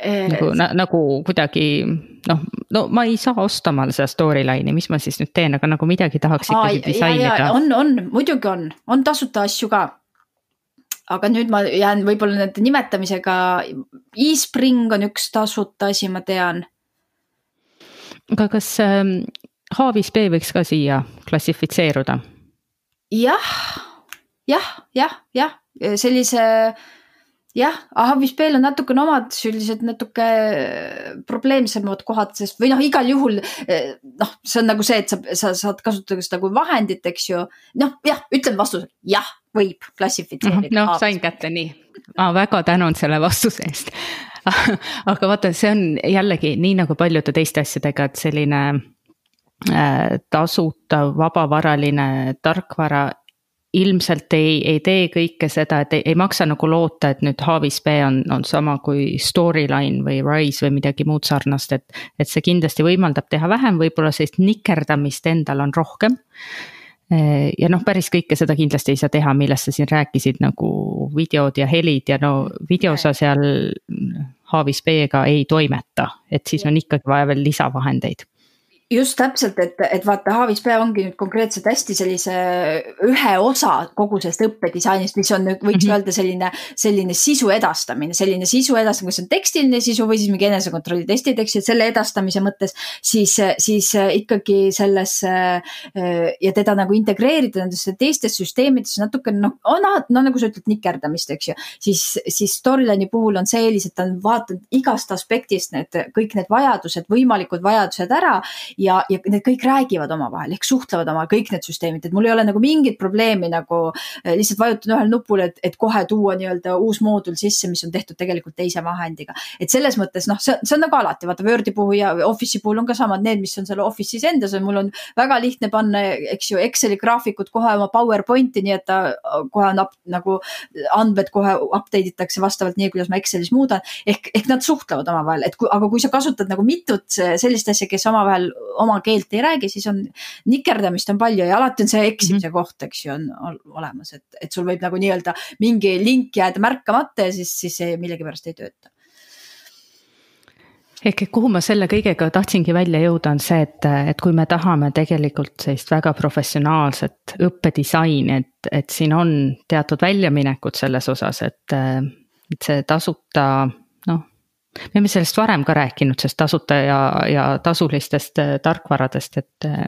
nagu, nagu kuidagi noh, no ma ei saa osta omale seda storyline'i, mis ma siis nüüd teen, aga nagu midagi tahaks ikkagi Aa, disainida. on, on, muidugi on, on tasuta asju ka aga nüüd ma jään võib-olla nende nimetamisega, eSpring on üks tasuta asi, ma tean. aga kas äh, H5P võiks ka siia klassifitseeruda? jah, jah, jah, jah, sellise jah, H5P-l on natukene omad sellised natuke probleemsemad kohad, sest või noh, igal juhul noh, see on nagu see, et sa, sa saad kasutada seda kui vahendit, eks ju. noh, jah, ütlen vastuse, jah, võib klassifitseerida. noh, sain kätte, nii. ma väga tänan selle vastuse eest aga vaata, see on jällegi nii nagu paljude teiste asjadega, et selline äh, tasuta vabavaraline tarkvara ilmselt ei, ei tee kõike seda, et ei, ei maksa nagu loota, et nüüd H5P on, on sama kui Storyline või Rise või midagi muud sarnast, et. et see kindlasti võimaldab teha vähem, võib-olla sellist nikerdamist endal on rohkem. ja noh, päris kõike seda kindlasti ei saa teha, millest sa siin rääkisid, nagu videod ja helid ja no video sa seal H5P-ga ei toimeta, et siis on ikkagi vaja veel lisavahendeid just täpselt, et, et vaata, H5P ongi nüüd konkreetselt hästi sellise ühe osa kogu sellest õppedisainist, mis on, võiks mm -hmm. öelda selline, selline sisu edastamine, selline sisu edastamine, kas on tekstiline sisu või siis mingi enesekontrolli testid, eks ju, et selle edastamise mõttes. siis, siis ikkagi sellesse ja teda nagu integreerida nendesse teistesse süsteemidesse natukene noh, no, no nagu sa ütled, nikerdamist, eks ju. siis, siis Storyline'i puhul on see eelis, et ta on vaadanud igast aspektist need kõik need vajadused, võimalikud vajadused ära ja, ja need kõik räägivad omavahel ehk suhtlevad oma kõik need süsteemid, et mul ei ole nagu mingit probleemi nagu eh, lihtsalt vajutan ühel nupul, et, et kohe tuua nii-öelda uus moodul sisse, mis on tehtud tegelikult teise vahendiga. et selles mõttes noh, see, see on nagu alati, vaata Wordi puhul ja Office'i puhul on ka samad need, mis on seal Office'is endas mul on väga lihtne panna, eks ju, Exceli graafikut kohe oma PowerPointi, nii et ta kohe on up, nagu andmed kohe update itakse vastavalt nii, kuidas ma Excelis muudan. ehk, ehk nad suhtlevad omavahel, et kui, aga kui sa kasutad nagu mitut sellist asja, kes omavahel oma keelt ei räägi, siis on nikerdamist on palju ja alati on see eksimise mm -hmm. koht, eks ju, on olemas, et, et sul võib nagu nii-öelda mingi link jääda märkamata ja siis, siis see millegipärast ei tööta ehk et kuhu ma selle kõigega tahtsingi välja jõuda, on see, et, et kui me tahame tegelikult sellist väga professionaalset õppedisaini, et, et siin on teatud väljaminekud selles osas, et, et see tasuta noh, me oleme sellest varem ka rääkinud, sellest tasuta ja, ja tasulistest äh, tarkvaradest, et äh,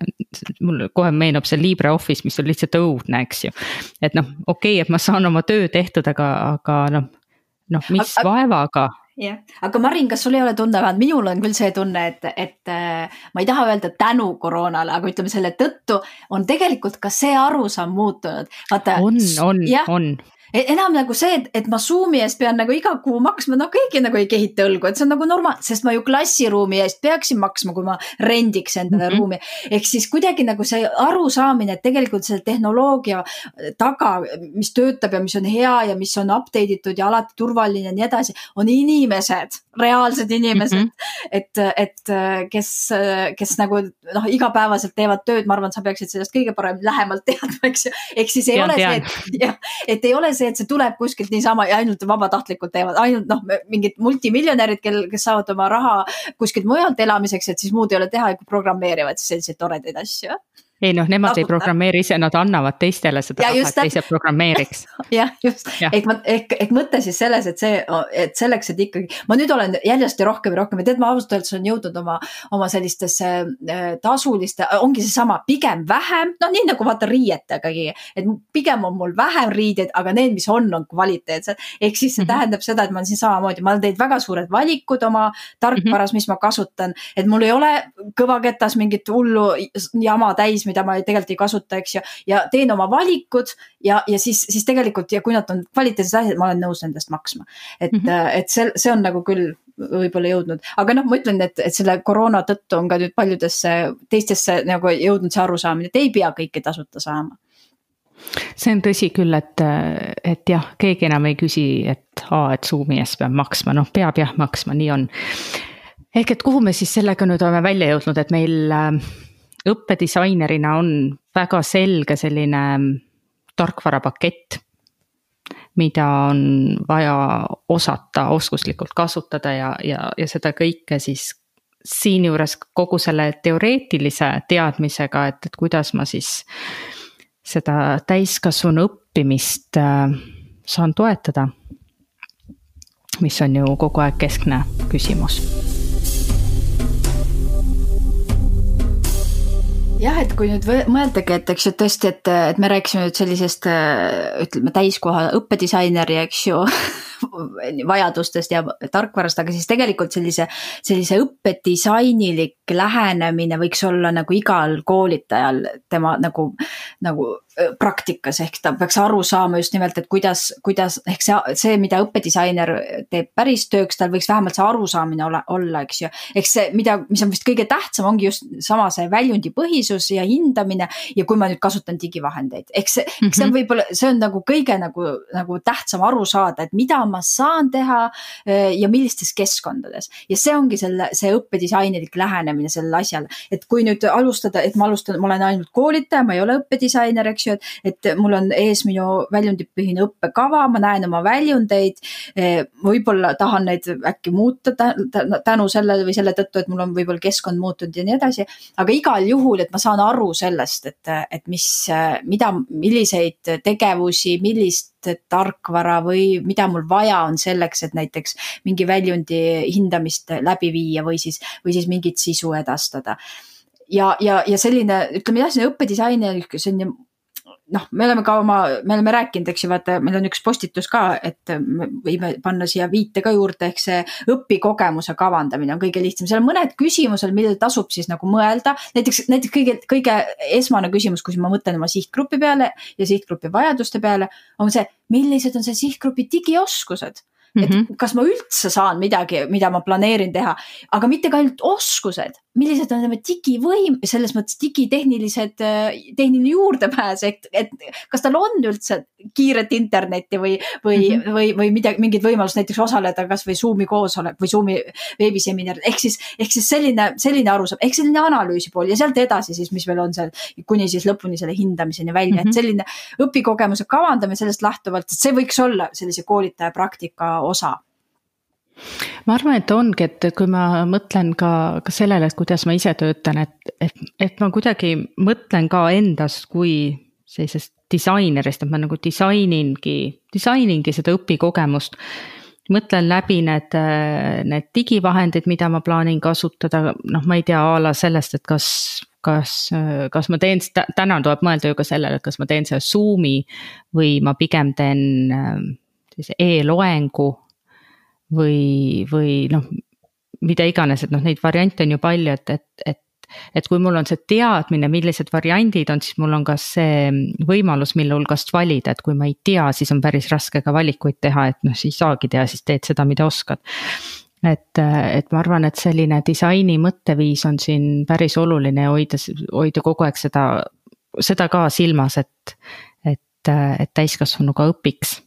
mul kohe meenub see LibreOffice, mis on lihtsalt õudne, eks ju. et noh, okei okay,, et ma saan oma töö tehtud, aga, aga noh, noh, mis aga, vaevaga jah, aga Marin, kas sul ei ole tunne, vähemalt minul on küll see tunne, et, et äh, ma ei taha öelda tänu koroonale, aga ütleme selle tõttu on tegelikult ka see arusaam muutunud. on, on, on enam nagu see, et, et ma Zoom'i eest pean nagu iga kuu maksma, no keegi nagu ei kehita õlgu, et see on nagu normaalne, sest ma ju klassiruumi eest peaksin maksma, kui ma rendiks endale mm -hmm. ruumi. ehk siis kuidagi nagu see arusaamine, et tegelikult selle tehnoloogia taga, mis töötab ja mis on hea ja mis on update itud ja alati turvaline ja nii edasi, on inimesed, reaalsed inimesed mm. -hmm. et, et kes, kes nagu noh, igapäevaselt teevad tööd, ma arvan, sa peaksid sellest kõige paremini lähemalt teadma, eks ju. ehk siis ei tean, ole tean. see, et jah, et ei ole see see, et see tuleb kuskilt niisama ja ainult vabatahtlikult teevad, ainult noh, mingid multimiljonärid, kel, kes saavad oma raha kuskilt mujalt elamiseks, et siis muud ei ole teha, kui programmeerivad siis selliseid toredaid asju ei noh, nemad ei programmeeri ise, nad annavad teistele seda raha, et teised programmeeriks. jah, just ja., ehk ma, ehk, ehk mõte siis selles, et see, et selleks, et ikkagi, ma nüüd olen järjest ja rohkem ja rohkem ja tead, ma ausalt öeldes olen jõudnud oma, oma sellistesse äh, tasuliste, ongi seesama, pigem vähem, noh, nii nagu vaata riietagagi. et pigem on mul vähem riideid, aga need, mis on, on kvaliteetsed. ehk siis see mm -hmm. tähendab seda, et ma olen siin samamoodi, ma olen teinud väga suured valikud oma tarkvaras mm, -hmm. mis ma kasutan. et mul ei ole kõvaketas mingit hullu jama täis mida ma tegelikult ei kasuta, eks ju. ja teen oma valikud ja, ja siis, siis tegelikult ja kui nad on kvaliteetsed asjad, ma olen nõus nendest maksma. et mm, -hmm. et see, see on nagu küll võib-olla jõudnud, aga noh, ma ütlen, et, et selle koroona tõttu on ka nüüd paljudesse teistesse nagu jõudnud see arusaamine, et ei pea kõike tasuta saama see on tõsi küll, et, et jah, keegi enam ei küsi, et aa, et Zoom'i eest peab maksma, noh, peab jah maksma, nii on. ehk et kuhu me siis sellega nüüd oleme välja jõudnud, et meil äh, õppedisainerina on väga selge selline tarkvarapakett, mida on vaja osata oskuslikult kasutada ja, ja, ja seda kõike siis siinjuures kogu selle teoreetilise teadmisega, et, et kuidas ma siis seda täiskasvanu õppimist äh, saan toetada. mis on ju kogu aeg keskne küsimus jah, et kui nüüd mõeldagi, et eks ju tõesti, et, et me rääkisime nüüd sellisest ütleme täiskoha õppedisaineri, eks ju vajadustest ja tarkvarast, aga siis tegelikult sellise, sellise õppedisainilik lähenemine võiks olla nagu igal koolitajal tema nagu, nagu praktikas, ehk ta peaks aru saama just nimelt, et kuidas, kuidas ehk see, see, mida õppedisainer teeb päris tööks, tal võiks vähemalt see arusaamine olla, olla, eks ju. ehk see, mida, mis on vist kõige tähtsam, ongi just sama see väljundipõhisus ja hindamine ja kui ma nüüd kasutan digivahendeid, ehk see mm, -hmm. see on mhm. võib-olla, see on nagu kõige nagu, nagu tähtsam aru saada, et mida ma saan teha ja millistes keskkondades. ja see ongi selle, see õppedisainilik lähenemine sellele asjale, et kui nüüd alustada, et ma alustan, ma olen ainult koolitaja, ma ei ole õppedisainer, eks ju, et, et mul on ees minu väljundipõhine õppekava, ma näen oma väljundeid. Eh, võib-olla tahan neid äkki muuta tänu sellele või selle tõttu, et mul on võib-olla keskkond muutunud ja nii edasi. aga igal juhul, et ma saan aru sellest, et, et mis, mida, milliseid tegevusi, millist tarkvara või mida mul vaja on selleks, et näiteks mingi väljundi hindamist läbi viia või siis, või siis mingit sisu edastada. Ja, ja, ja selline, ütleme jah, selline õppedisainer, selline noh, me oleme ka oma, me oleme rääkinud, eks ju, vaata, meil on üks postitus ka, et me võime panna siia viite ka juurde, ehk see õpikogemuse kavandamine on kõige lihtsam, seal on mõned küsimused, millele tasub siis nagu mõelda. näiteks, näiteks kõige, kõige esmane küsimus, kui ma mõtlen oma sihtgrupi peale ja sihtgrupi vajaduste peale, on see, millised on see sihtgrupi digioskused et mm -hmm. kas ma üldse saan midagi, mida ma planeerin teha, aga mitte ka ainult oskused, millised on tema digivõim, selles mõttes digitehnilised, tehniline juurdepääs, et, et kas tal on üldse kiiret internetti või, või mm, -hmm. või, või midagi, mingit võimalust näiteks osaleda kasvõi Zoom'i koosolek või Zoom'i veebiseminar, ehk siis, ehk siis selline, selline arusaam, ehk selline analüüsi pool ja sealt edasi siis, mis meil on seal kuni siis lõpuni selle hindamiseni välja mm, -hmm. et mhm. selline õpikogemuse kavandamine sellest lähtuvalt, et see võiks olla sellise koolitaja praktika osa ma arvan, et ongi, et kui ma mõtlen ka, ka sellele, et kuidas ma ise töötan, et, et, et ma kuidagi mõtlen ka endast kui sellisest disainerist, et ma nagu disainingi, disainingi seda õpikogemust. mõtlen läbi need, need digivahendid, mida ma plaanin kasutada, noh, ma ei tea a la sellest, et kas kas, kas ma teen, täna tuleb mõelda ju ka sellele, et kas ma teen selle Zoom'i või ma pigem teen sellise e-loengu või, või noh, mida iganes, et noh, neid variante on ju palju, et, et, et et kui mul on see teadmine, millised variandid on, siis mul on ka see võimalus, mille hulgast valida, et kui ma ei tea, siis on päris raske ka valikuid teha, et noh, siis ei saagi teha, siis teed seda, mida oskad. et, et ma arvan, et selline disaini mõtteviis on siin päris oluline ja hoida, hoida kogu aeg seda, seda ka silmas, et, et, et täiskasvanu ka õpiks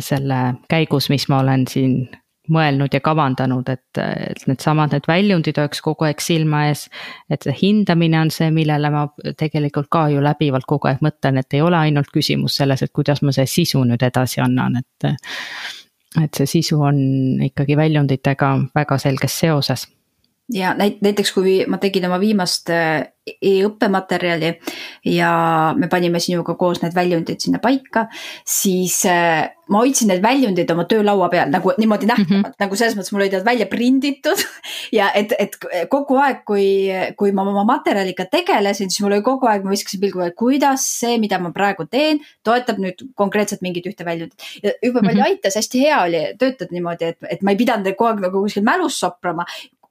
selle käigus, mis ma olen siin mõelnud ja kavandanud, et, et needsamad, need väljundid oleks kogu aeg silma ees. et see hindamine on see, millele ma tegelikult ka ju läbivalt kogu aeg mõtlen, et ei ole ainult küsimus selles, et kuidas ma see sisu nüüd edasi annan, et. et see sisu on ikkagi väljunditega väga selges seoses ja näit-, näiteks kui ma tegin oma viimast äh, e-õppematerjali ja me panime sinuga koos need väljundid sinna paika, siis äh, ma hoidsin need väljundid oma töölaua peal nagu niimoodi nähtavalt mm, -hmm. nagu selles mõttes mul olid nad välja prinditud ja et, et kogu aeg, kui, kui ma oma materjaliga tegelesin, siis mul oli kogu aeg, ma viskasin pilgu peale, kuidas see, mida ma praegu teen, toetab nüüd konkreetselt mingit ühte väljundit. ja jube palju mm -hmm. aitas, hästi hea oli töötada niimoodi, et, et ma ei pidanud kogu aeg nagu kuskil mälus soprama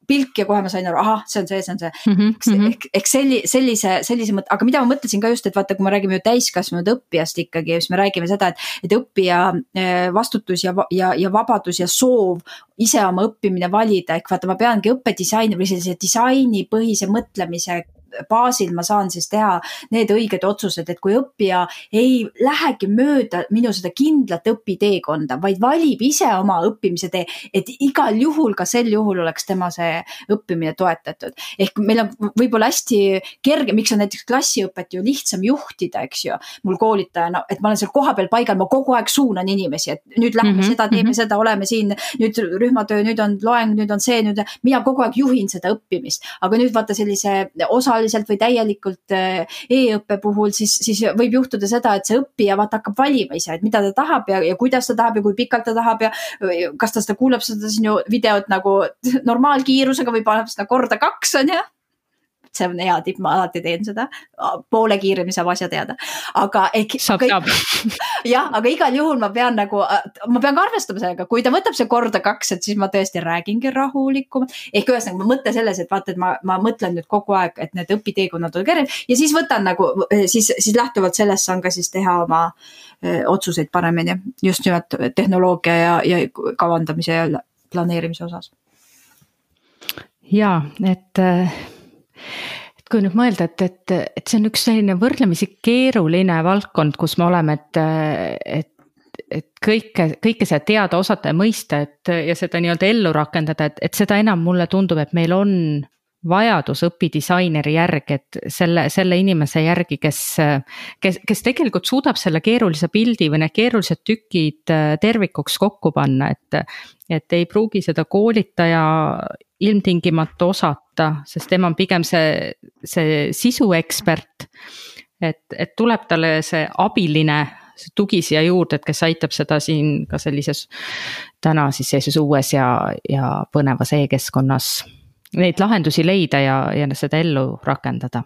pilk ja kohe ma sain aru, ahah, see on see, see on see mm. -hmm. eks, mhm. ehk, ehk selli-, sellise, sellise mõtte, aga mida ma mõtlesin ka just, et vaata, kui me räägime ju täiskasvanud õppijast ikkagi, siis me räägime seda, et, et õppija eh, vastutus ja, ja, ja vabadus ja soov ise oma õppimine valida, ehk vaata, ma peangi õppedisaini või sellise disainipõhise mõtlemise baasil ma saan siis teha need õiged otsused, et kui õppija ei lähegi mööda minu seda kindlat õpiteekonda, vaid valib ise oma õppimise tee, et igal juhul, ka sel juhul oleks tema see õppimine toetatud. ehk meil on võib-olla hästi kerge, miks on näiteks klassiõpet ju lihtsam juhtida, eks ju, mul koolitajana, et ma olen seal kohapeal paigal, ma kogu aeg suunan inimesi, et nüüd lähme mm -hmm, seda, teeme -hmm. seda, oleme siin, nüüd rühmatöö, nüüd on loeng, nüüd on see, nüüd mina kogu aeg juhin seda õppimist, aga nüüd vaata sellise osa osaliselt või täielikult e-õppe puhul, siis, siis võib juhtuda seda, et see õppija vaata hakkab valima ise, et mida ta tahab ja, ja kuidas ta tahab ja kui pikalt ta tahab ja kas ta seda kuulab seda sinu videot nagu normaalkiirusega või paneb seda korda kaks, on ju see on hea tipp, ma alati teen seda. poole kiiremini saab asja teada, aga saab, saab. jah, aga igal juhul ma pean nagu, ma pean ka arvestama sellega, kui ta võtab see korda kaks, et siis ma tõesti räägingi rahulikumalt. ehk ühesõnaga mõte selles, et vaata, et ma, ma mõtlen nüüd kogu aeg, et need õpiteekonnad on kerged ja siis võtan nagu siis, siis lähtuvalt sellest saan ka siis teha oma otsuseid paremini just nimelt tehnoloogia ja, ja kavandamise ja planeerimise osas ja et et kui nüüd mõelda, et, et, et see on üks selline võrdlemisi keeruline valdkond, kus me oleme, et, et et kõike, kõike seda teada, osata ja mõista, et ja seda nii-öelda ellu rakendada, et, et seda enam mulle tundub, et meil on vajadus õpidisaineri järgi, et selle, selle inimese järgi, kes, kes, kes tegelikult suudab selle keerulise pildi või need keerulised tükid tervikuks kokku panna, et. et ei pruugi seda koolitaja ilmtingimata osata, sest tema on pigem see, see sisuekspert. et, et tuleb talle see abiline see tugi siia juurde, et kes aitab seda siin ka sellises täna siis sellises uues ja, ja põnevas e-keskkonnas neid lahendusi leida ja, ja seda ellu rakendada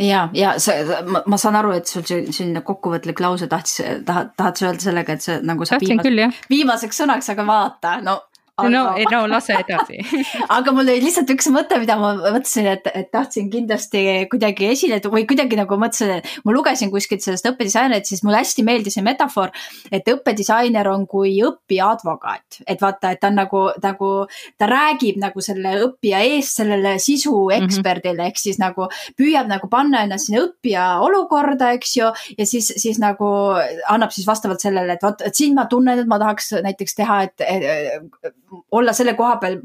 ja, ja sa, ma, saan aru, et sul selline kokkuvõtlik lause tahtis, tahad, tahad sa öelda sellega, et see nagu. tahtsin küll jah. viimaseks sõnaks, aga vaata, no aga... no, ei no lase edasi aga mul oli lihtsalt üks mõte, mida ma mõtlesin, et, et tahtsin kindlasti kuidagi esile tuua või kuidagi nagu mõtlesin, et ma lugesin kuskilt sellest õppedisainerit, siis mulle hästi meeldis see metafoor, et õppedisainer on kui õppija advokaat. et vaata, et ta on nagu, nagu, ta räägib nagu selle õppija eest sellele sisu mhm. eksperdile mm -hmm. ehk siis nagu püüab nagu panna ennast sinna õppija olukorda, eks ju. ja siis, siis nagu annab siis vastavalt sellele, et vot, et siin ma tunnen, et ma tahaks näiteks teha, et, et olla selle koha peal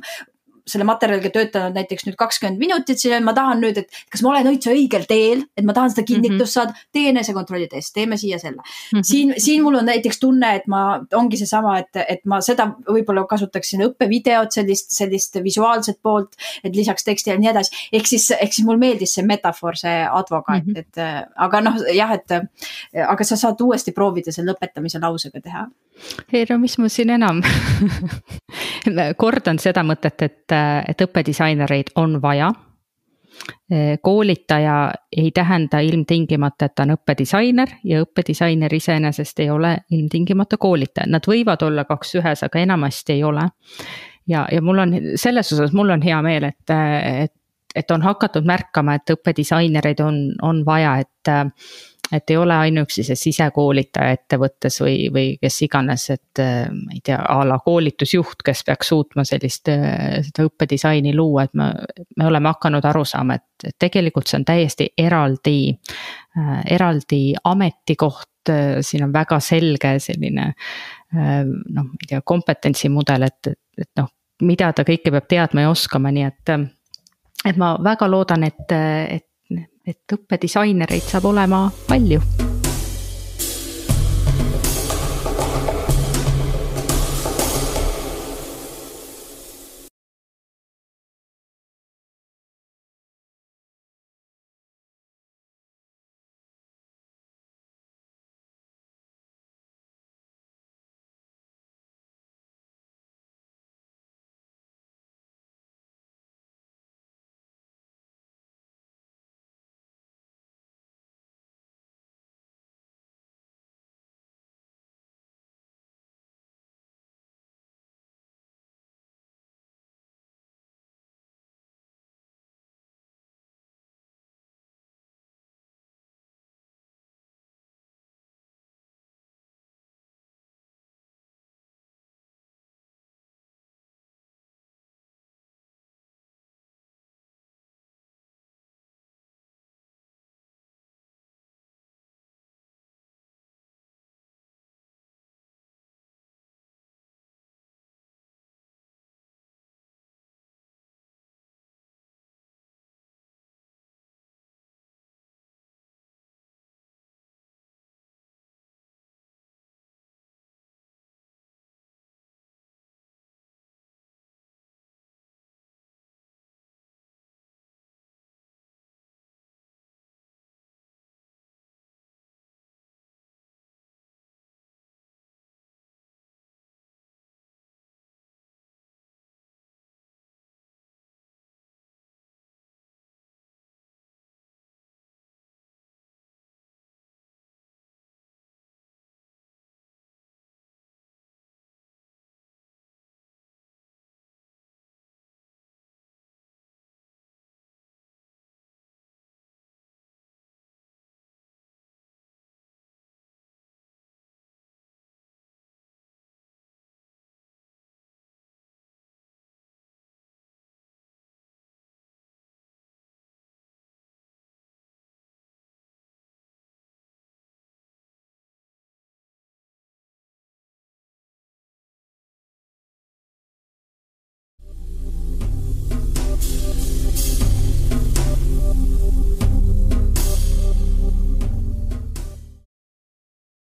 selle materjaliga töötanud näiteks nüüd kakskümmend minutit siin, ma tahan nüüd, et kas ma olen üldse õigel teel, et ma tahan seda mhm. kinnitust mm -hmm. saada, tee enesekontrolli test, teeme siia selle mm. -hmm. siin, siin mul on näiteks tunne, et ma, ongi seesama, et, et ma seda võib-olla kasutaksin õppevideot, sellist, sellist visuaalset poolt, et lisaks tekstile ja nii edasi. ehk siis, ehk siis mulle meeldis see metafoor, see advokaat mm, -hmm. et aga noh, jah, et aga sa saad uuesti proovida selle lõpetamise lausega teha. ei no mis ma siin enam kordan seda mõtet, et et õppedisainereid on vaja. koolitaja ei tähenda ilmtingimata, et ta on õppedisainer ja õppedisainer iseenesest ei ole ilmtingimata koolitaja, nad võivad olla kaks ühes, aga enamasti ei ole. ja, ja mul on selles osas, mul on hea meel, et, et, et on hakatud märkama, et õppedisainereid on, on vaja, et et ei ole ainuüksi see sisekoolitaja ettevõttes või, või kes iganes, et äh, ma ei tea, a la koolitusjuht, kes peaks suutma sellist, äh, seda õppedisaini luua, et me, me oleme hakanud aru saama, et, tegelikult see on täiesti eraldi äh,, eraldi ametikoht, siin on väga selge selline noh, ma ei tea, kompetentsimudel, et, et noh, mida ta kõike peab teadma ja oskama, nii et et ma väga loodan, et, et et õppedisainereid saab olema palju